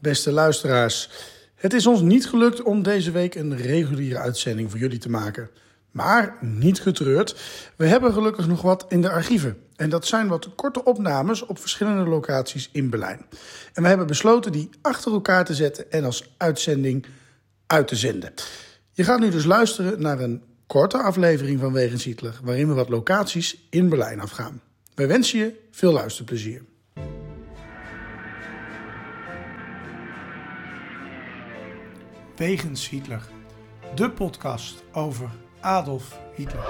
beste luisteraars. Het is ons niet gelukt om deze week een reguliere uitzending voor jullie te maken. Maar niet getreurd, we hebben gelukkig nog wat in de archieven. En dat zijn wat korte opnames op verschillende locaties in Berlijn. En we hebben besloten die achter elkaar te zetten en als uitzending uit te zenden. Je gaat nu dus luisteren naar een korte aflevering van Wegens waarin we wat locaties in Berlijn afgaan. Wij wensen je veel luisterplezier. Wegens Hitler, de podcast over Adolf Hitler.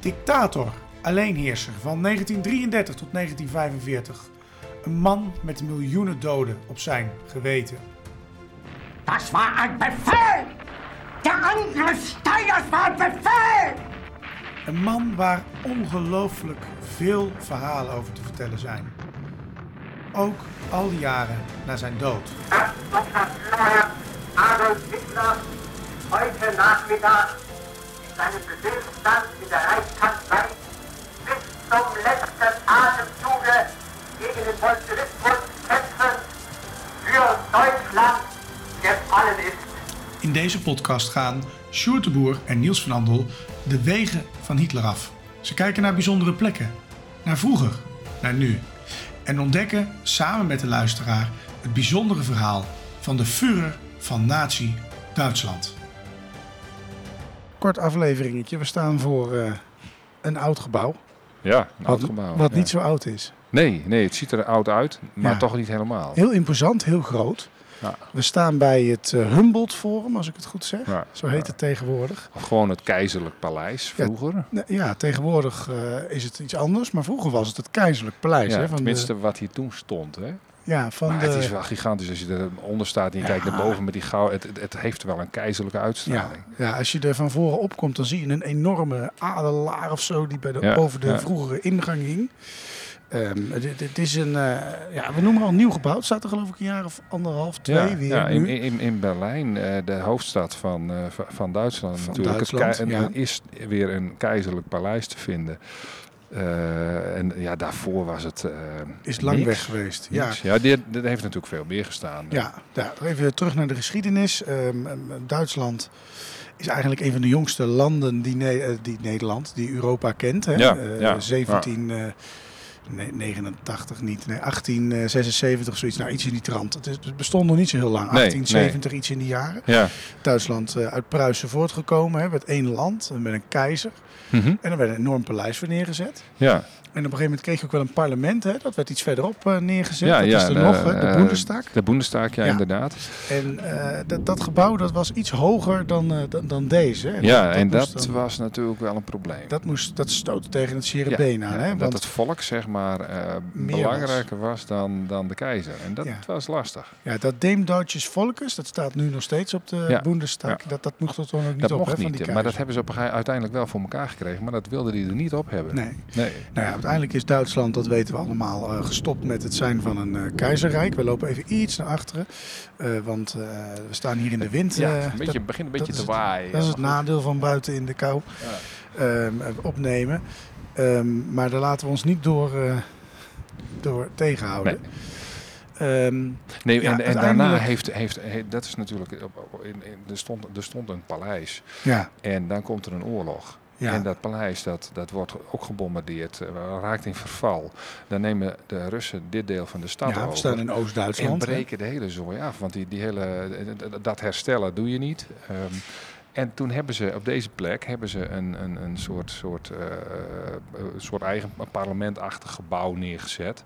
Dictator, alleenheerser van 1933 tot 1945. Een man met miljoenen doden op zijn geweten. Das war ein Befehl! Der Angriff Steiners war ein Befehl! Een man waar ongelooflijk veel verhalen over te vertellen zijn. Ook al die jaren na zijn dood. Adolf Hitler heute Nachmittag in seinem Befehlsstand in der Reichskanzlei bis zum letzten Atemzuge gegen den Bolschewismus kämpfen für Deutschland gefallen ist. In deze podcast gaan Sjoerd de Boer en Niels van Andel de wegen van Hitler af. Ze kijken naar bijzondere plekken, naar vroeger, naar nu. En ontdekken samen met de luisteraar het bijzondere verhaal van de Führer van Nazi Duitsland. Kort afleveringetje, we staan voor eh, een oud gebouw. Ja, een oud gebouw. wat ja. niet zo oud is. Nee, nee, het ziet er oud uit, maar Ja. toch niet helemaal. Heel imposant, heel groot. Ja. We staan bij het eh, Humboldt Forum, als ik het goed zeg. Ja, Zo heet ja. het tegenwoordig. Gewoon het keizerlijk paleis vroeger. Ja, tegenwoordig eh, is het iets anders, maar vroeger was het het keizerlijk paleis. Hè, van tenminste, de, wat hier toen stond. Hè? ja, van Maar de, het is wel gigantisch als je eronder staat en je kijkt naar boven met die goud. Het, het, het heeft wel een keizerlijke uitstraling. ja, als je er van voren opkomt, dan zie je een enorme adelaar of zo die bij de, boven de vroegere ingang hing. Ehm, dit is een, eh, ja, we noemen al nieuw gebouw. Het staat er geloof ik een jaar of anderhalf, twee Ja, weer ja, in, in, in Berlijn, eh, de hoofdstad van, eh, van- Duitsland Van natuurlijk. Het Duitsland, kei- ja. en is weer een keizerlijk paleis te vinden. En ja, daarvoor was het is lang niks. weg geweest. Ja, Niks. Ja, dit, dit heeft natuurlijk veel meer gestaan. Ja, ja, even terug naar de geschiedenis. Ehm, ehm, Duitsland is eigenlijk een van de jongste landen die, Ne- die Nederland, die Europa kent. Hè? Ja, Eh, ja, 17, eh, nee, 89 niet, nee, 1876 of zoiets. Nou, iets in die trant. Het, is, het bestond nog niet zo heel lang. Nee, 1870, iets in die jaren. Ja. Duitsland eh, uit Pruisen voortgekomen, hè, met één land, met een keizer. Mhm. En er werd een enorm paleis voor neergezet. ja. En op een gegeven moment kreeg je ook wel een parlement. Hè? Dat werd iets verderop eh, neergezet. Ja, dat ja, is er de, nog, hè? de eh, Bundestag. De Bundestag, ja, Ja. inderdaad. En eh, dat, dat gebouw dat was iets hoger dan, eh, dan, dan deze. hè. ja, en dat moest dan- was natuurlijk wel een probleem. dat, moest, dat stootte tegen het zere Ja, been aan. hè? dat Want het volk zeg maar eh, Meer belangrijker was, dan, dan de keizer. En dat Ja. was lastig. ja, dat Deem Deutsches Volkes, dat staat nu nog steeds op de Ja, Bundestag. ja. Dat, dat mocht er toen ook niet dat op, mocht hè, van niet, die maar dat hebben ze op uiteindelijk wel voor elkaar gekregen. Maar dat wilden die er niet op hebben. Nee. Nee. Nou ja, uiteindelijk is Duitsland, dat weten we allemaal, eh, gestopt met het zijn van een eh, keizerrijk. We lopen even iets naar achteren, want we staan hier in de wind. Ja, eh, een beetje, dat- begint een beetje te het- waaien. Dat is het maar nadeel van buiten in de kou Ja. ehm, eh, opnemen. Ehm, maar daar laten we ons niet door, eh, door tegenhouden. Ehm, Nee, Ja, en, en daarna heeft, heeft, he- dat is natuurlijk, in, in, er, stond, er stond een paleis ja, en dan komt er een oorlog. ja. En dat paleis dat, dat wordt ook gebombardeerd, eh, raakt in verval. Dan nemen de Russen dit deel van de stad ja, over. staan in En Oost-Duitsland. hè. breken de hele zooi af, want die, die hele, dat herstellen doe je niet. Ehm, en toen hebben ze op deze plek hebben ze een, een, een soort, soort, eh, eh, soort eigen parlementachtig gebouw neergezet.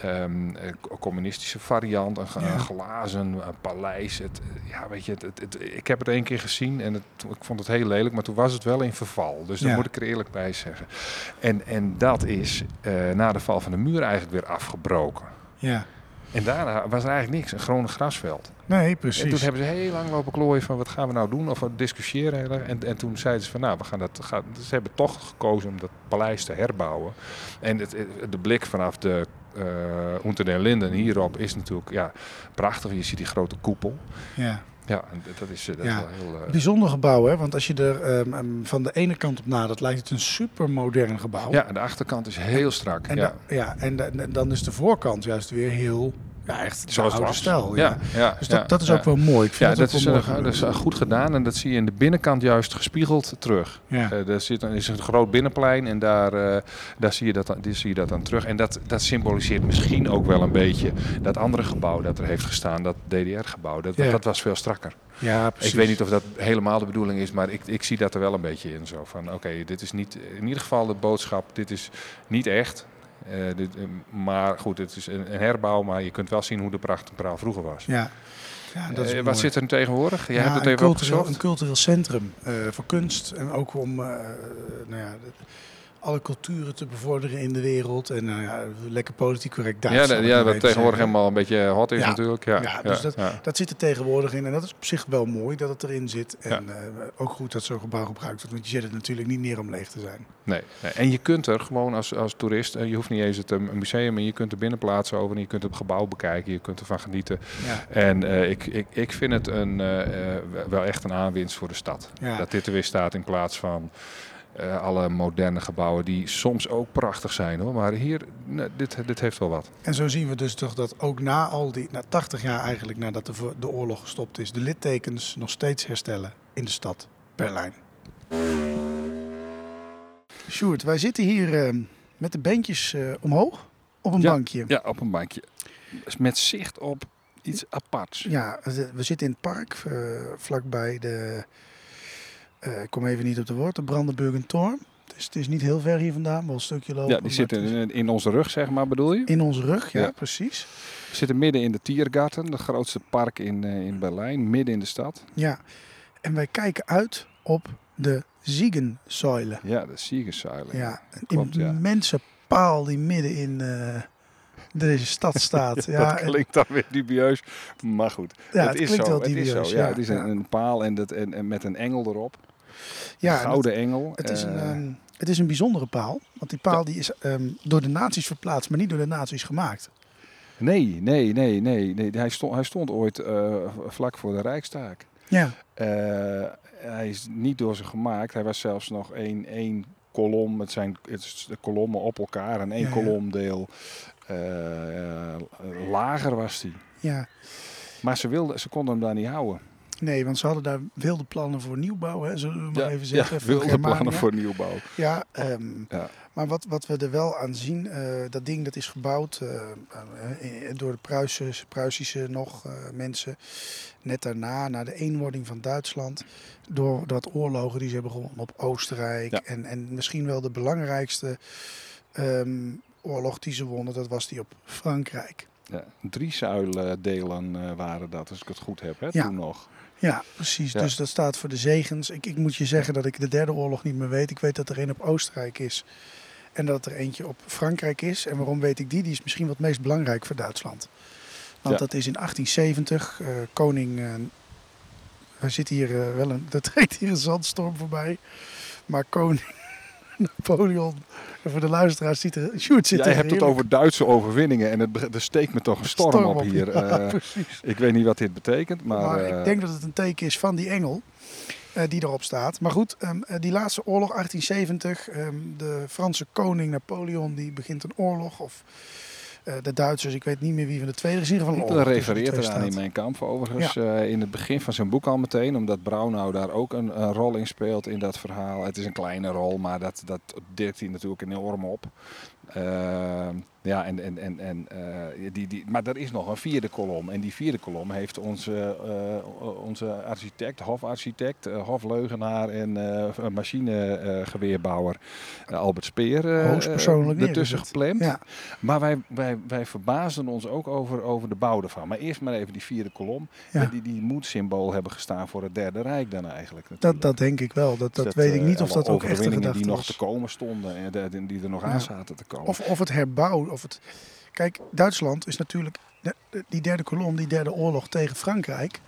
Ehm, een communistische variant, een, Ja. glazen een paleis. Het, ja, weet je, het, het, het- ik heb het één keer gezien en het, ik vond het heel lelijk, maar toen was het wel in verval. Dus Ja. moet ik er eerlijk bij zeggen. En, en dat is eh, na de val van de muur eigenlijk weer afgebroken. Ja, En daarna was er eigenlijk niks, een groen grasveld. nee, En toen precies. hebben ze heel lang lopen klooien van wat gaan we nou doen, of we discussiëren. heel erg. En, en toen zeiden ze van nou, we gaan dat, gaan, ze hebben toch gekozen om dat paleis te herbouwen. En het, het- de blik vanaf de uh, Unter den Linden hierop is natuurlijk ja, prachtig. Je ziet die grote koepel. Ja, Ja, dat is, eh, dat Ja. is wel heel... eh, Bijzonder gebouw, hè? Want als je er ehm, ehm, van de ene kant op nadert, lijkt het een supermodern gebouw. ja, en de achterkant is heel strak. En, ja. da- ja, en, da- en dan is de voorkant juist weer heel, ja, echt Zoals het oude was. stijl. Ja, ja, Dus dat, ja, dat is ook wel mooi. Ik vind Ja, dat, dat is, eh, dat is eh, goed gedaan en dat zie je in de binnenkant juist gespiegeld terug. Ja. Eh, er zit een, is een groot binnenplein en daar, daar zie, je dat, die zie je dat dan terug. En dat, dat symboliseert misschien ook wel een beetje dat andere gebouw dat er heeft gestaan, dat DDR-gebouw. Dat was veel strakker. ja, precies. Ik weet niet of dat helemaal de bedoeling is, maar ik, ik zie dat er wel een beetje in. Zo van, oké, dit is niet, in ieder geval de boodschap, dit is niet echt. Eh, dit, eh, maar goed, het is een, een herbouw, maar je kunt wel zien hoe de pracht en praal vroeger was. Ja, ja dat is Eh, wat mooi. zit er nu tegenwoordig? Jij Ja, hebt het een even cultureel, een cultureel centrum voor kunst. En ook om nou ja, alle culturen te bevorderen in de wereld. En nou ja, lekker politiek correct Duits. Ja, ja wat tegenwoordig helemaal een beetje hot is Ja. natuurlijk. Ja, Ja, dus dat-. Dat zit er tegenwoordig in. En dat is op zich wel mooi dat het erin zit. En eh, ook goed dat zo'n gebouw gebruikt wordt. Want je zet het natuurlijk niet neer om leeg te zijn. Nee, nee. En je kunt er gewoon als, als toerist, eh, je hoeft niet eens het eh, een museum, maar je kunt er binnenplaatsen over en je kunt het gebouw bekijken, je kunt ervan genieten. Ja, En ik, ik, ik vind het een, wel echt een aanwinst voor de stad. Dat dit er weer staat in plaats van eh, alle moderne gebouwen die soms ook prachtig zijn hoor. Maar hier, dit, dit heeft wel wat. En zo zien we dus toch dat ook na al die, na 80 jaar eigenlijk nadat de, de oorlog gestopt is, de littekens nog steeds herstellen in de stad Berlijn. Sjoerd, wij zitten hier eh, met de beentjes eh, omhoog op een Ja. bankje. Ja, op een bankje. Met zicht op iets aparts. Ja, we we zitten in het park, eh, vlakbij de, eh, ik kom even niet op de woord, de Brandenburger Tor. Dus het is niet heel ver hier vandaan, wel een stukje lopen. Ja, die zitten in, in onze rug, zeg maar, bedoel je? in onze rug, ja, Ja. precies. We zitten midden in de Tiergarten, het grootste park in, eh, in Berlijn, midden in de stad. Ja, en wij kijken uit op de Ziegensäule. Ja, de Siegerzuilen. Ja, een Klopt, ja. immense paal die midden in eh, deze stad staat. ja, dat klinkt dan weer dubieus, maar goed. ja, het, is klinkt zo. wel het is dubieus. zo. Ja, het is een, een paal en, dat, en, en met een engel erop. Ja, gouden engel. Het is, een, Eh, ehm, het is een bijzondere paal. Want die paal die is ehm, door de nazi's verplaatst, maar niet door de nazi's gemaakt. nee, nee, nee, nee, nee. Hij, stond, hij stond ooit eh, vlak voor de Rijkstaak. Ja, Eh, hij is niet door ze gemaakt. Hij was zelfs nog één, één kolom. Het zijn het de kolommen op elkaar. En één Ja, ja. kolomdeel lager was die. ja. Maar ze, wilden, ze konden hem daar niet houden. Nee, want ze hadden daar wilde plannen voor nieuwbouw, hè, zullen we maar even zeggen. ja, wilde Germania. plannen voor nieuwbouw. Ja, ehm, Ja. maar wat, wat we er wel aan zien, eh, dat ding dat is gebouwd eh, eh, door de Pruisische, Pruisische nog mensen. Net daarna, na de eenwording van Duitsland. Door dat oorlogen die ze hebben gewonnen op Oostenrijk. Ja. En, en misschien wel de belangrijkste ehm, oorlog die ze wonnen, dat was die op Frankrijk. Ja, drie zuildelen waren dat, als ik het goed heb, hè, Ja. toen nog. Ja, precies. Ja. Dus dat staat voor de zegens. Ik, ik moet je zeggen dat ik de derde oorlog niet meer weet. Ik weet dat er een op Oostenrijk is. En dat er eentje op Frankrijk is. En waarom weet ik die? Die is misschien wat meest belangrijk voor Duitsland. Want Ja. dat is in 1870. eh, koning. eh we zitten hier eh, wel een. Er treedt hier een zandstorm voorbij. Maar koning Napoleon. En voor de luisteraars ziet er. Sjoerd zit Jij hebt het over Duitse overwinningen en het, er steekt me toch een storm, op hier. Ja, Eh, precies. ik weet niet wat dit betekent, maar... Maar, eh, ik denk dat het een teken is van die engel eh, die erop staat. Maar goed, ehm, eh, die laatste oorlog, 1870, ehm, de Franse koning Napoleon die begint een oorlog. Of eh, de Duitsers, ik weet niet meer wie van de twee. Is in ieder geval een Ik refereert eraan in mijn kamp overigens. eh, in het begin van zijn boek al meteen. Omdat Braunau daar ook een, een rol in speelt in dat verhaal. Het is een kleine rol, maar dat, dat dirkt hij natuurlijk enorm op. Ja, en, en, en, en, eh, die, die, maar er is nog een vierde kolom. En die vierde kolom heeft onze, eh, onze architect, hofarchitect, eh, hofleugenaar en machinegeweerbouwer Albert Speer ertussen gepland. Ja, Maar wij, wij, wij verbaasden ons ook over, over de bouw ervan. Maar eerst maar even die vierde kolom. Ja. En die, die moedsymbool hebben gestaan voor het Derde Rijk dan eigenlijk. dat, natuurlijk. dat denk ik wel. Dat, dat Dus weet ik niet of dat ook echt de gedachte die nog was. te komen stonden en die er nog Ja. aan zaten te komen. Of, of het herbouwen. Of het... Kijk, Duitsland is natuurlijk. Die derde kolom, die derde oorlog tegen Frankrijk.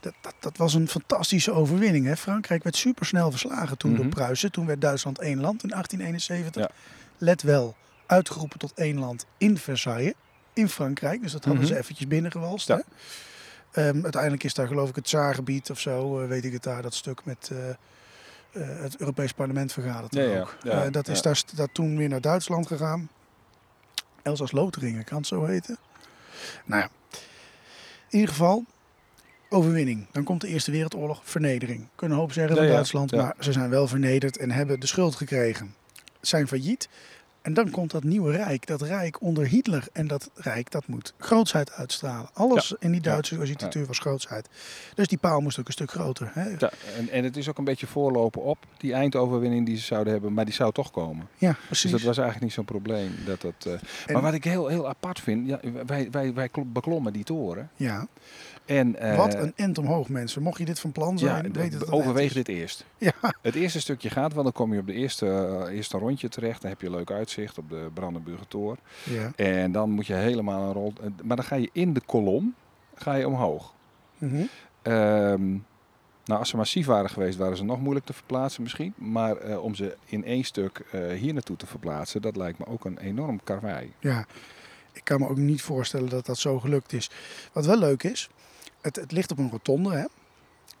Dat, dat, dat was een fantastische overwinning. Hè? Frankrijk werd supersnel verslagen toen door Mhm. Pruisen. Toen werd Duitsland één land in 1871. Ja. Let wel, uitgeroepen tot één land in Versailles. In Frankrijk. Dus dat hadden Mhm. ze eventjes binnengewalst. Ja. Hè? Ehm, uiteindelijk is daar geloof ik het Zaargebied of zo, eh, weet ik het daar, dat stuk met eh, eh, het Europees Parlement vergaderd Ja, ook. dat is daar, daar toen weer naar Duitsland gegaan. Elsass Lotharingen, kan het zo heten? Nou ja, in ieder geval, overwinning. Dan komt de Eerste Wereldoorlog, vernedering. Kunnen hoop zeggen Ja, van ja, Duitsland, ja. maar ze zijn wel vernederd en hebben de schuld gekregen. Zijn failliet. En dan komt dat nieuwe rijk, dat rijk onder Hitler. En dat rijk, dat moet grootsheid uitstralen. Alles in die Duitse architectuur was grootsheid. Dus die paal moest ook een stuk groter. Hè? Ja, en, en het is ook een beetje voorlopen op die eindoverwinning die ze zouden hebben, maar die zou toch komen. Ja, precies. Dus dat was eigenlijk niet zo'n probleem. Dat dat, eh, Maar wat ik heel, heel apart vind, ja, wij, wij, wij kl- beklommen die toren. Ja, En, eh, wat een end omhoog mensen. Mocht je dit van plan zijn, ja, weet het overweeg dit eerst. Ja, Het eerste stukje gaat, want dan kom je op de eerste, eh, eerste rondje terecht. Dan heb je een leuk uitzicht op de Brandenburger Tor. ja. En dan moet je helemaal een rol. eh, Maar dan ga je in de kolom ga je omhoog. Mhm. Ehm, nou, als ze massief waren geweest, waren ze nog moeilijk te verplaatsen misschien. Maar eh, om ze in één stuk eh, hier naartoe te verplaatsen, dat lijkt me ook een enorm karwei. ja. Ik kan me ook niet voorstellen dat dat zo gelukt is. Wat wel leuk is, het, het ligt op een rotonde. Hè?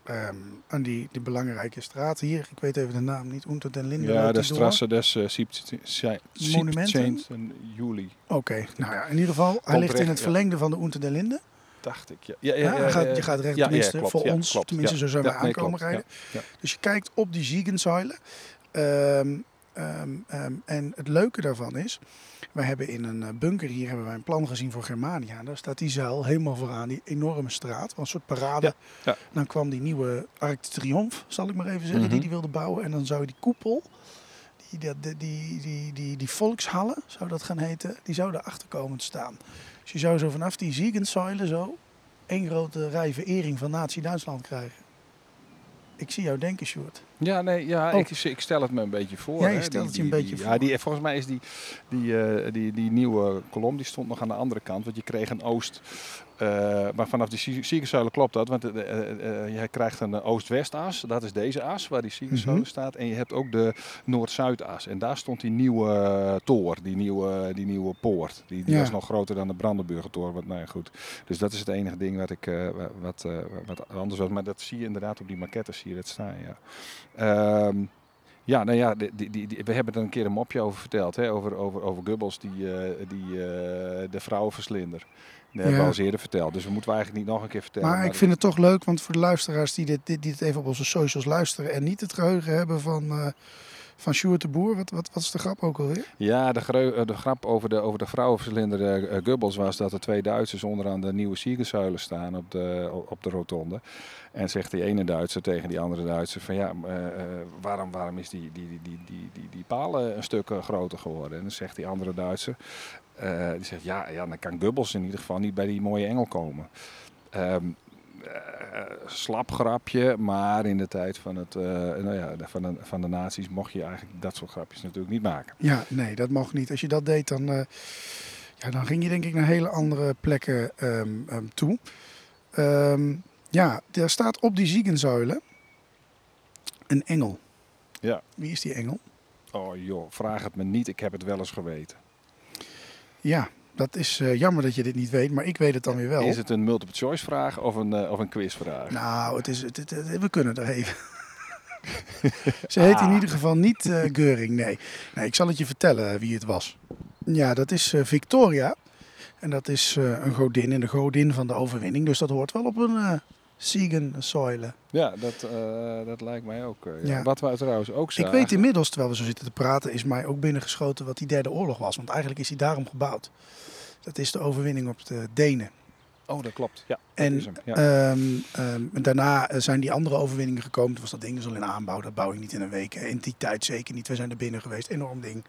Ehm, aan die, die belangrijke straat hier. Ik weet even de naam niet. Unter den Linden. Ja, de. Strasse des uh, Monumenten? juli, Oké, nou ja, in ieder geval. Hij ligt in het ja. verlengde van de Unter den Linden. dacht ik. Ja, ja, Ja, ja, je, gaat, je gaat recht, tenminste klopt, voor ons. klopt, tenminste, zo zijn nee, aankomen rijden. Dus je kijkt op die Ziegensäule. Ehm, ehm, ehm, en het leuke daarvan is, wij hebben in een eh, bunker hier hebben wij een plan gezien voor Germania. En daar staat die zuil helemaal vooraan, die enorme straat, een soort parade. Ja, ja. Dan kwam die nieuwe Arc de Triomphe, zal ik maar even zeggen, die Mhm. die wilde bouwen. En dan zou je die koepel, die, die, die, die, die, die, die volkshallen, zou dat gaan heten, die zou erachter komen te staan. Dus je zou zo vanaf die Ziegensäule zo één grote rij verering van Nazi-Duitsland krijgen. Ik zie jou denken, Sjoerd. Ja, nee, ja Oh. ik, ik stel het me een beetje voor. Hè. stelt Die- het je een die- beetje die- voor. Ja, die, volgens mij is die, die, eh, die, die nieuwe kolom die stond nog aan de andere kant. Want je kreeg een oost. Eh, maar vanaf die Siegerzuilen klopt dat. Want eh, eh, eh, je krijgt een oost-west-as. Dat is deze as waar die Siegerzuilen Mhm. staat. En je hebt ook de noord-zuid-as. En daar stond die nieuwe toor, die nieuwe, die nieuwe poort. Die, die Ja. was nog groter dan de Brandenburger toor. Wat, nou ja, goed. Dus dat is het enige ding wat, ik, wat, wat anders was. Maar dat zie je inderdaad op die maquettes zie je dat staan. Ja. Ehm, ja, nou ja, die, die, die, we hebben er een keer een mopje over verteld. Hè? Over, over, over Goebbels, die, eh, die eh, de vrouwenverslinder. Dat hebben we al eens eerder verteld. Dus we moeten we eigenlijk niet nog een keer vertellen. Maar ik vind het toch leuk, want voor de luisteraars die dit, dit, die dit even op onze socials luisteren en niet het geheugen hebben van, eh van Sjoerd de Boer, wat, wat, wat is de grap ook alweer? Ja, de, eh, de grap over de, over de vrouwenverslinder eh, Goebbels was dat er twee Duitsers onderaan de nieuwe Siegerzuilen staan op de, op de rotonde. En zegt die ene Duitser tegen die andere Duitser van ja, eh, eh, waarom, waarom is die, die, die, die, die, die, palen een stuk eh, groter geworden? En dan zegt die andere Duitser, eh, die zegt ja, ja, dan kan Goebbels in ieder geval niet bij die mooie engel komen. Ehm, eh, slap grapje, maar in de tijd van, het, eh, nou ja, de- van, de, van de nazi's mocht je eigenlijk dat soort grapjes natuurlijk niet maken. Ja, nee, dat mag niet. Als je dat deed, dan, eh, ja, dan ging je denk ik naar hele andere plekken ehm, ehm, toe. Ehm, ja, daar staat op die ziegenzuilen een engel. Ja. Wie is die engel? Oh joh, vraag het me niet. Ik heb het wel eens geweten. Ja, dat is eh, jammer dat je dit niet weet, maar ik weet het dan weer wel. Is het een multiple choice vraag of een, eh, of een quizvraag? Nou, het is, het, het- het- we kunnen er even. Ze heet Ah. in ieder geval niet eh Geuring, nee. nee. Ik zal het je vertellen wie het was. Ja, dat is eh, Victoria. En dat is eh, een godin en de godin van de overwinning. Dus dat hoort wel op een uh, Siegensäule. Ja, dat, eh, dat lijkt mij ook. eh, ja. Ja. Wat we trouwens ook Ik zagen. weet inmiddels, terwijl we zo zitten te praten, is mij ook binnengeschoten wat die derde oorlog was. Want eigenlijk is die daarom gebouwd. Dat is de overwinning op de Denen. Oh, dat klopt. Ja, dat En. Ehm, ehm, daarna eh, zijn die andere overwinningen gekomen. Toen was dat ding dus al in aanbouw. Dat bouw je niet in een week. In die tijd zeker niet. We zijn er binnen geweest. Enorm ding.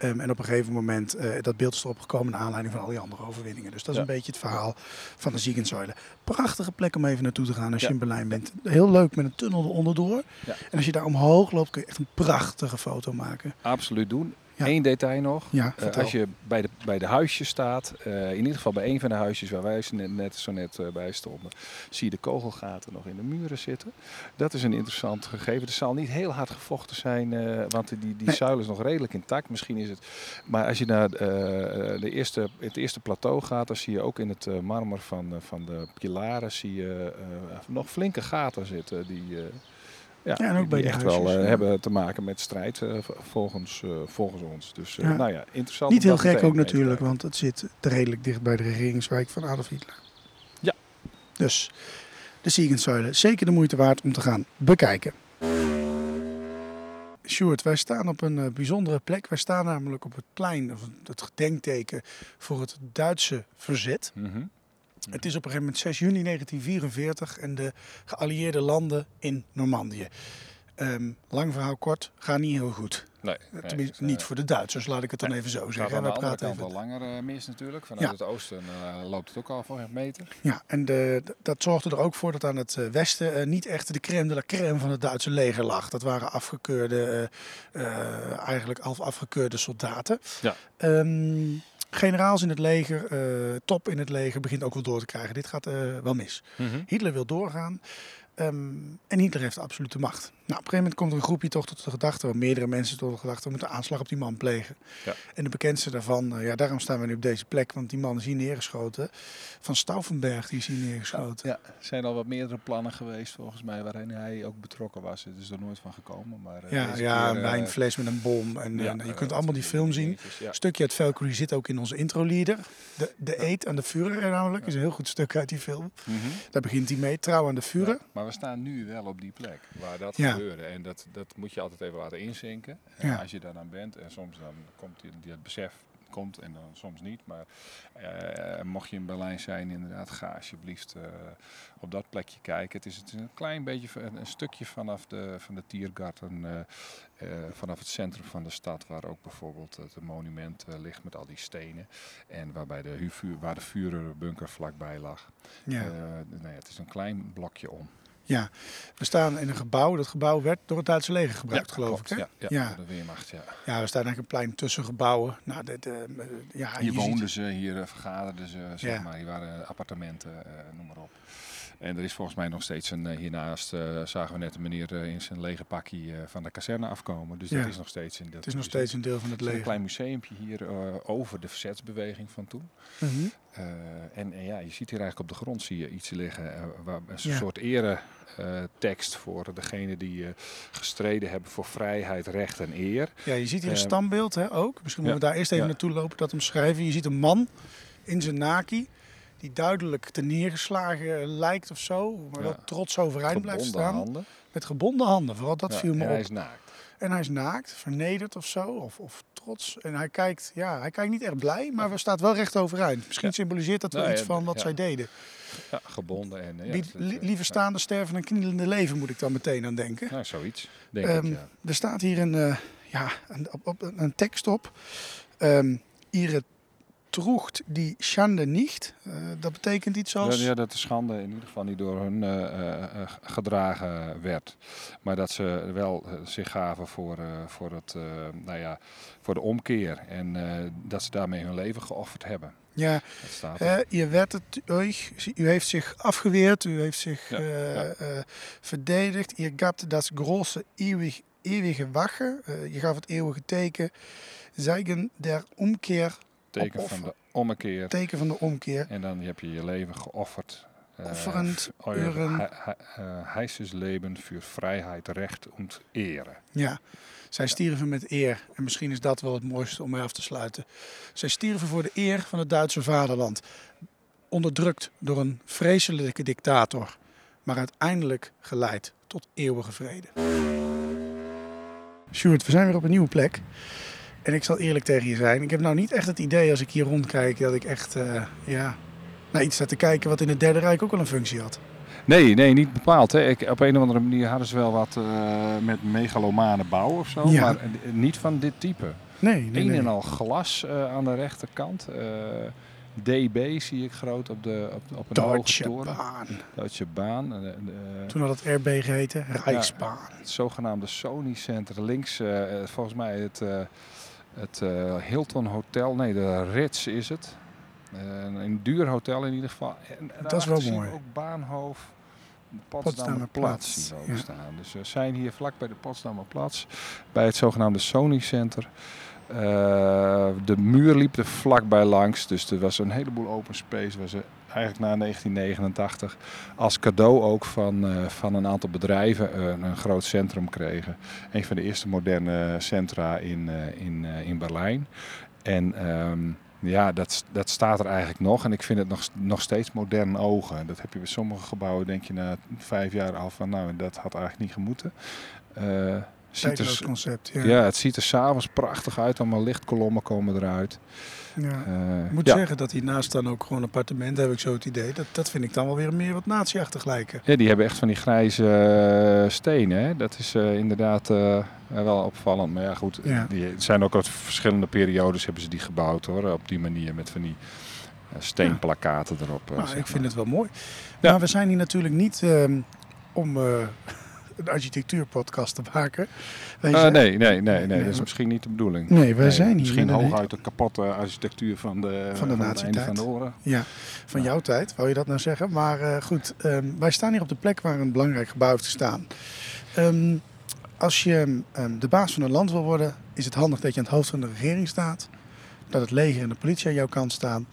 Ehm, en op een gegeven moment, eh, dat beeld is erop gekomen naar aanleiding van al die andere overwinningen. Dus dat is Ja. een beetje het verhaal van de Ziegensäule. Prachtige plek om even naartoe te gaan als je in Berlijn bent. Heel leuk met een tunnel eronder door. Ja. En als je daar omhoog loopt kun je echt een prachtige foto maken. Absoluut doen. Ja. Eén detail nog. Ja, Eh, als je bij de, bij de huisjes staat, eh, in ieder geval bij een van de huisjes waar wij zo net, net, zo net eh, bij stonden, zie je de kogelgaten nog in de muren zitten. Dat is een interessant gegeven. Er zal niet heel hard gevochten zijn, want die, die Nee. zuil is nog redelijk intact. Misschien is het. Maar als je naar de eerste, het eerste plateau gaat, dan zie je ook in het marmer van, van de pilaren zie je, nog flinke gaten zitten. Die, ja, Ja, en ook die bij de echt wel huisjes, eh, ja. hebben te maken met strijd eh, volgens, eh, volgens ons. Dus Ja. nou ja, interessant. Niet heel gek ook natuurlijk, want het zit redelijk dicht bij de regeringswijk van Adolf Hitler. Ja. Dus de Siegenszuilen, zeker de moeite waard om te gaan bekijken. Sjoerd, wij staan op een bijzondere plek. Wij staan namelijk op het plein, of het gedenkteken voor het Duitse verzet. Mhm. Het is op een gegeven moment 6 juni 1944 en de geallieerde landen in Normandië. Ehm, lang verhaal kort, gaat niet heel goed. Nee, Eh, nee, Tenminste, dus, niet eh, voor de Duitsers, laat ik het dan nee, even zo zeggen. andere praten even al langer eh, mis natuurlijk. Vanuit Ja. het oosten loopt het ook al voor een meter. Ja, en de, dat zorgde er ook voor dat aan het westen niet echt de crème de la crème van het Duitse leger lag. Dat waren afgekeurde, eigenlijk half afgekeurde soldaten. Ja. Ehm, generaals in het leger, eh, top in het leger, begint ook wel door te krijgen. Dit gaat eh, wel mis. Hitler wil doorgaan. ehm, en Hitler heeft de absolute macht. Nou, op een gegeven moment komt er een groepje toch tot de gedachte, waar meerdere mensen tot de gedachte, we moeten aanslag op die man plegen. Ja. En de bekendste daarvan, eh, ja, daarom staan we nu op deze plek, want die man is hier neergeschoten. Van Stauffenberg, die is hier neergeschoten. Ja, er zijn al wat meerdere plannen geweest volgens mij waarin hij ook betrokken was. Het is er nooit van gekomen. Maar, eh, Ja, ja, keer, een eh, wijnfles met een bom. En, ja, en je kunt allemaal die film zien. Een stukje uit Valkyrie zit ook in onze intro-leader. De, de eet aan de Führer namelijk. is een heel goed stuk uit die film. Mhm. Daar begint hij mee. Trouw aan de. Ja, maar we staan nu wel op die plek waar dat Ja. En dat, dat moet je altijd even laten inzinken. En Ja. Als je daar dan bent. En soms dan komt die, het besef komt en dan soms niet. Maar eh, mocht je in Berlijn zijn, inderdaad, ga alsjeblieft eh, op dat plekje kijken. Het is, het is een klein beetje, een, een stukje vanaf de, van de Tiergarten, eh, eh, vanaf het centrum van de stad, waar ook bijvoorbeeld het monument eh, ligt met al die stenen. En waarbij de, waar de Führerbunker vlakbij lag. Ja. Eh, nou ja, het is een klein blokje om. Ja. We staan in een gebouw. Dat gebouw werd door het Duitse leger gebruikt, Ja, geloof klopt. ik. Hè? Ja, ja, de Weermacht, ja. Ja, we staan eigenlijk een plein tussen gebouwen. Nou, de, ja, Hier ziet- woonden ze, hier eh, vergaderden ze, zeg Ja. maar. Hier waren appartementen, eh, noem maar op. En er is volgens mij nog steeds een, eh, hiernaast zagen we net een meneer in zijn lege pakje van de kazerne afkomen. Dus dat is nog steeds in dat Het is nog steeds een deel van het Er is een leger. klein museumpje hier over de verzetsbeweging van toen. Mhm. En, en ja, je ziet hier eigenlijk op de grond zie je iets liggen. waar, een soort ere tekst voor degene die eh, gestreden hebben voor vrijheid, recht en eer. Ja, je ziet hier een Eh, standbeeld hè, ook. Misschien moeten we daar eerst even naartoe lopen, dat omschrijven. Je ziet een man in zijn naki, die duidelijk te neergeslagen lijkt of zo. Maar Ja. wel trots overeind blijft Gebonden staan. handen. Met gebonden handen, vooral dat Ja, viel me en op. hij is naakt. En hij is naakt, vernederd of zo, of, of trots. En hij kijkt, ja, hij kijkt niet echt blij, maar hij staat wel recht overeind. Misschien Ja. symboliseert dat wel Nou iets ja, van wat ja. zij deden. Ja, gebonden en... ja, Li- liever ja. staande sterven dan knielende leven, moet ik dan meteen aan denken. Nou, zoiets, denk Ehm, ik, ja. Er staat hier een, eh, ja, een, op, op- een tekst op. Ehm ihre troegt die schande niet. Eh, dat betekent iets Ja, als... ja, dat de schande in ieder geval niet door hun eh, eh, gedragen werd. Maar dat ze wel zich gaven voor, voor, het, nou ja, voor de omkeer. En dat ze daarmee hun leven geofferd hebben. Ja, je werd het u heeft zich afgeweerd, u heeft zich Ja, ja. verdedigd. Je gabt dat grote eeuwig, eeuwige wache. Eh, je gaf het eeuwige teken. Zeigen der omkeer, Teken van de ommekeer. teken van de omkeer. En dan heb je je leven geofferd. Eh, Offerend, euer uren. he- he- eh, für Freiheit, Recht und Ehre. Ja, zij stierven met eer. En misschien is dat wel het mooiste om mee af te sluiten. Zij stierven voor de eer van het Duitse vaderland. Onderdrukt door een vreselijke dictator. Maar uiteindelijk geleid tot eeuwige vrede. Sjoerd, we zijn weer op een nieuwe plek. En ik zal eerlijk tegen je zijn. Ik heb nou niet echt het idee als ik hier rondkijk dat ik echt eh, ja, naar iets sta te kijken wat in het Derde Rijk ook wel een functie had. Nee, nee, niet bepaald. Hè. Ik, op een of andere manier hadden ze wel wat eh, met megalomane bouw of zo. Ja. Maar eh, niet van dit type. Nee, nee, Een nee. en al glas aan de rechterkant. DB zie ik groot op, de, op, op een Deutsche hoge toren. Baan. Eh, de- Toen had het RB geheten, Rijksbaan. het zogenaamde Sony Center. Links, volgens mij het, Het eh, Hilton Hotel, nee, de Ritz is het. Eh, een duur hotel in ieder geval. En, en Dat is wel mooi. ook Baanhof Potsdamer Potsdamer ja. staan. Dus we zijn hier vlak bij de Potsdamer Platz, bij het zogenaamde Sony Center. Eh, de muur liep er vlakbij langs, dus er was een heleboel open space. Waar ze eigenlijk na 1989 als cadeau ook van, eh, van een aantal bedrijven eh, een groot centrum kregen. Een van de eerste moderne centra in, eh, in, in Berlijn. En ehm, ja, dat, dat staat er eigenlijk nog. En ik vind het nog, nog steeds modern ogen. Dat heb je bij sommige gebouwen, denk je na vijf jaar al van, nou, dat had eigenlijk niet gemoeten. Eh, ziet er, concept. Ja. ja, het ziet er s'avonds prachtig uit. Allemaal lichtkolommen komen eruit. Ja. Eh, Ik moet ja. zeggen dat hiernaast dan ook gewoon appartementen, heb ik zo het idee. Dat, dat vind ik dan wel weer meer wat natieachtig lijken. Ja, die hebben echt van die grijze eh, stenen. Hè? Dat is eh, inderdaad wel opvallend. Maar ja, goed. Ja. Die zijn ook uit verschillende periodes hebben ze die gebouwd hoor. Op die manier met van die steenplakaten erop. Nou, ik vind het wel mooi. Maar we zijn hier natuurlijk niet ehm, om een architectuurpodcast te maken. Wij Eh, zijn- nee, nee, nee, nee, Nee, dat is misschien niet de bedoeling. Nee, wij zijn hier Misschien hooguit de kapotte architectuur van, de, Van de nazi-tijd. van de oren. Ja, van jouw tijd, wou je dat nou zeggen. Maar eh, goed, ehm, wij staan hier op de plek waar een belangrijk gebouw heeft gestaan. Ehm, als je ehm, de baas van een land wil worden, is het handig dat je aan het hoofd van de regering staat. Dat het leger en de politie aan jouw kant staan.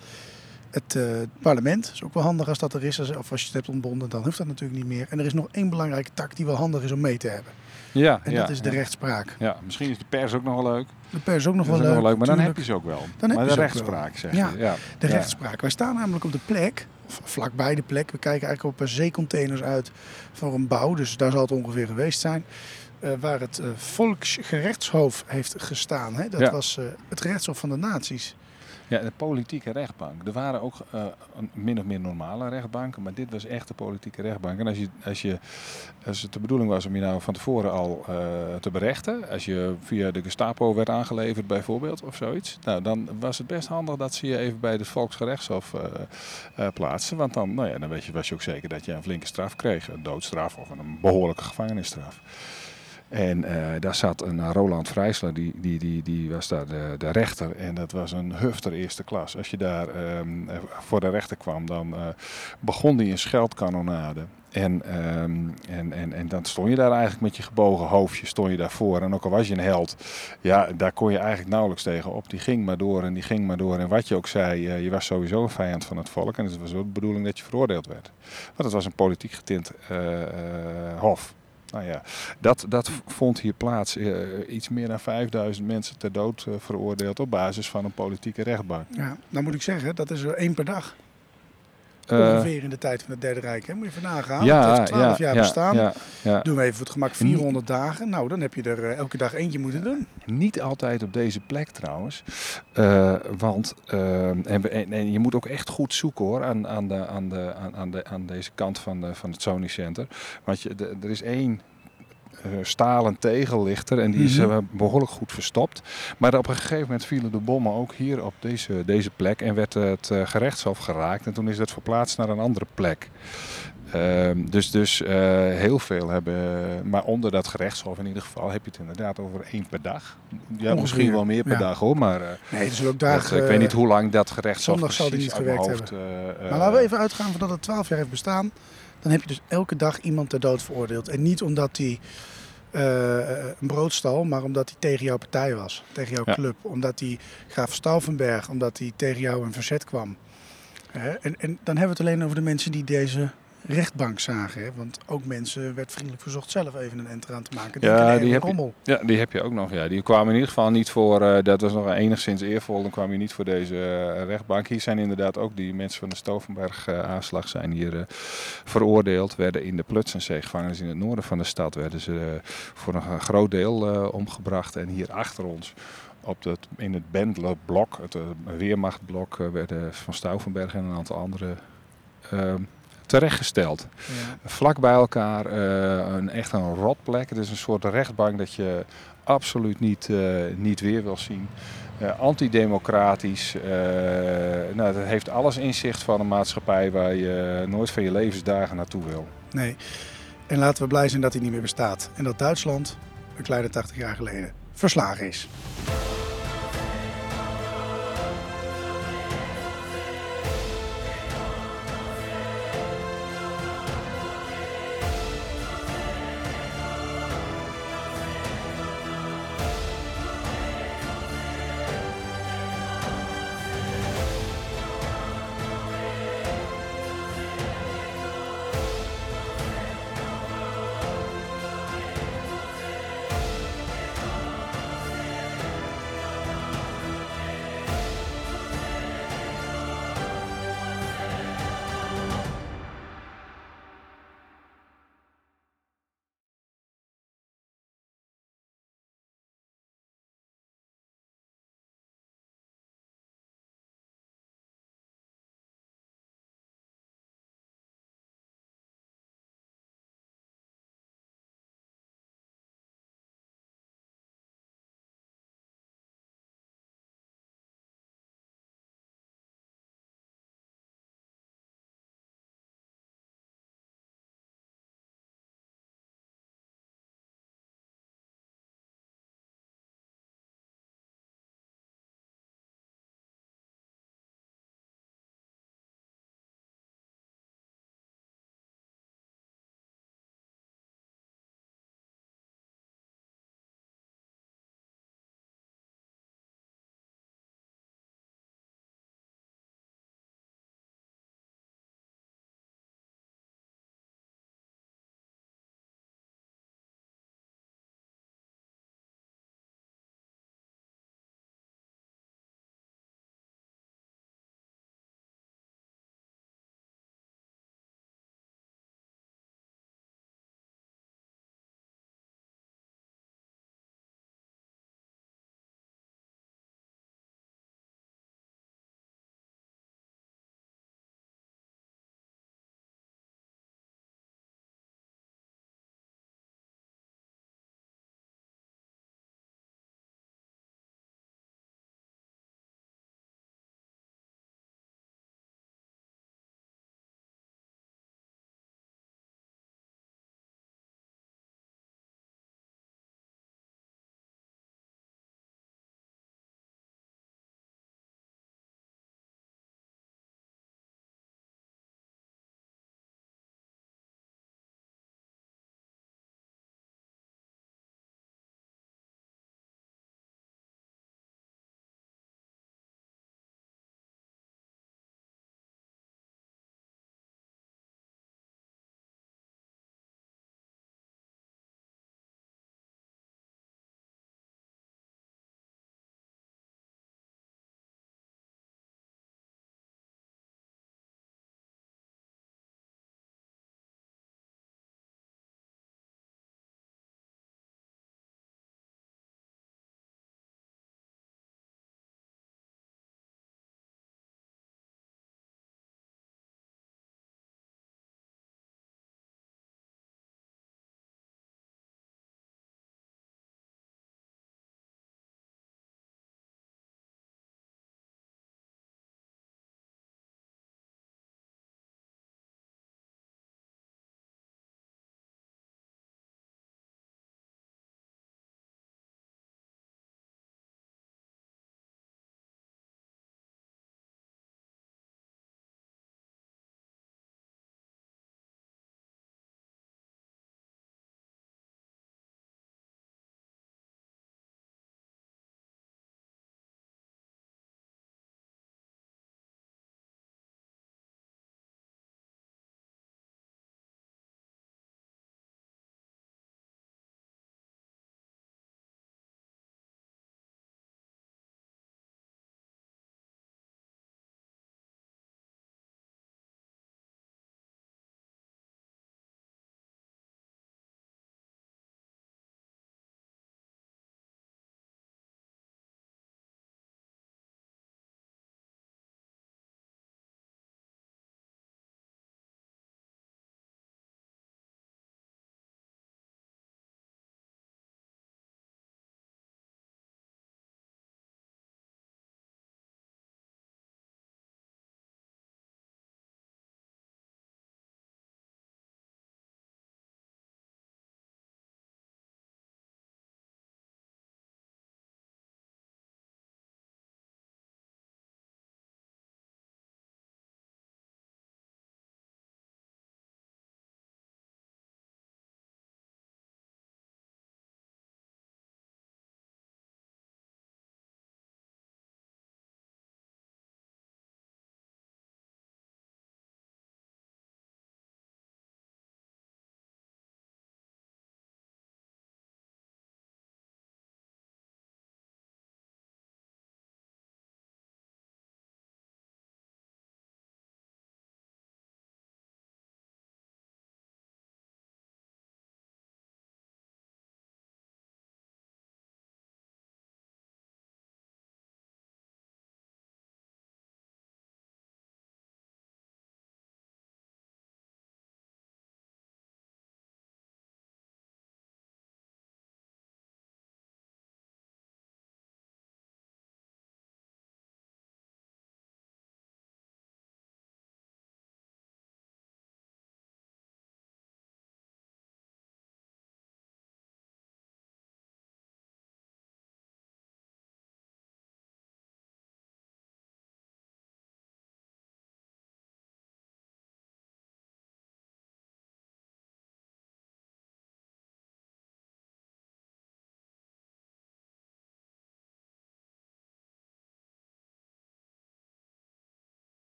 Het eh, parlement is ook wel handig als dat er is. Of als je het hebt ontbonden, dan hoeft dat natuurlijk niet meer. En er is nog één belangrijke tak die wel handig is om mee te hebben. Ja, En ja, dat is de ja. rechtspraak. Ja, misschien is de pers ook nog wel leuk. De pers is ook nog wel is leuk. nog wel leuk, maar dan heb je ze ook wel. Dan heb maar je de rechtspraak zeg Ja, je. Ja. De rechtspraak. Wij staan namelijk op de plek, of vlakbij de plek. We kijken eigenlijk op een paar zeecontainers uit voor een bouw. Dus daar zal het ongeveer geweest zijn. eh, waar het eh, Volksgerechtshof heeft gestaan. Hè? Dat was eh, het gerechtshof van de naties. Ja, de politieke rechtbank. Er waren ook eh, een min of meer normale rechtbanken, maar dit was echt de politieke rechtbank. En als, je, als, je, als het de bedoeling was om je nou van tevoren al eh, te berechten, als je via de Gestapo werd aangeleverd bijvoorbeeld of zoiets, nou, dan was het best handig dat ze je even bij het Volksgerechtshof eh, plaatsten. Want dan, nou ja, dan weet je, was je ook zeker dat je een flinke straf kreeg, een doodstraf of een behoorlijke gevangenisstraf. En eh, daar zat een eh, Roland Vrijsler, die, die, die, die was daar de, de rechter. En dat was een hufter eerste klas. Als je daar ehm, eh, voor de rechter kwam, dan begon die een scheldkanonade. En, ehm, en, en, en dan stond je daar eigenlijk met je gebogen hoofdje stond je daarvoor. En ook al was je een held, ja, daar kon je eigenlijk nauwelijks tegen op. Die ging maar door en die ging maar door. En wat je ook zei, je was sowieso een vijand van het volk. En het was ook de bedoeling dat je veroordeeld werd. Want het was een politiek getint hof. Nou ja, dat, dat vond hier plaats. Eh, iets meer dan 5000 mensen ter dood eh, veroordeeld op basis van een politieke rechtbank. Ja, nou moet ik zeggen, dat is er één per dag. Eh, Ongeveer in de tijd van het Derde Rijk. Hè? Moet je even nagaan. ja, het heeft 12 ja, jaar ja, bestaan. Doen we even voor het gemak 400 dagen. Nou, dan heb je er eh, elke dag eentje moeten doen. Niet altijd op deze plek trouwens. Eh, want en, en, je moet ook echt goed zoeken hoor aan, aan, de, aan, de, aan, aan, de, aan deze kant van, de, van het Sony Center. Want je, de- er is één stalen tegellichter en die is Mhm. eh, behoorlijk goed verstopt. Maar op een gegeven moment vielen de bommen ook hier op deze, deze plek en werd het eh, gerechtshof geraakt. En toen is dat verplaatst naar een andere plek. Ehm, dus dus eh, heel veel hebben, maar onder dat gerechtshof in ieder geval heb je het inderdaad over één per dag. Ja, misschien wel meer per ja. dag hoor, maar eh, Nee, zullen ook dat, dagen... ik weet niet eh, hoe lang dat gerechtshof zondag zal die niet gewerkt hoofd, eh, Maar laten we even uitgaan van dat het 12 jaar heeft bestaan. Dan heb je dus elke dag iemand ter dood veroordeeld. En niet omdat hij eh, een brood stal, maar omdat hij tegen jouw partij was. Tegen jouw Ja. club. Omdat hij Graaf Stauffenberg, omdat hij tegen jou in verzet kwam. En, en dan hebben we het alleen over de mensen die deze rechtbank zagen. Hè? Want ook mensen werd vriendelijk verzocht zelf even een enter aan te maken. Denk Ja, die heb je-. Ja, die heb je ook nog. Ja. Die kwamen in ieder geval niet voor, eh, dat was nog enigszins eervol, dan kwam je niet voor deze eh, rechtbank. Hier zijn inderdaad ook die mensen van de Stovenberg-aanslag zijn hier veroordeeld. Werden in de Plutzensee-gevangenis in het noorden van de stad, werden ze voor een groot deel omgebracht. En hier achter ons, op het, in het Bendlerblok, het Weermachtblok, werden Van Stauffenberg en een aantal anderen eh, terechtgesteld. Ja. Vlak bij elkaar, eh, een, echt een rotplek. Het is een soort rechtbank dat je absoluut niet, eh, niet weer wil zien. Eh, antidemocratisch. eh, nou, dat heeft alles inzicht van een maatschappij waar je nooit van je levensdagen naartoe wil. Nee. En laten we blij zijn dat hij niet meer bestaat. En dat Duitsland, een kleine 80 jaar geleden, verslagen is.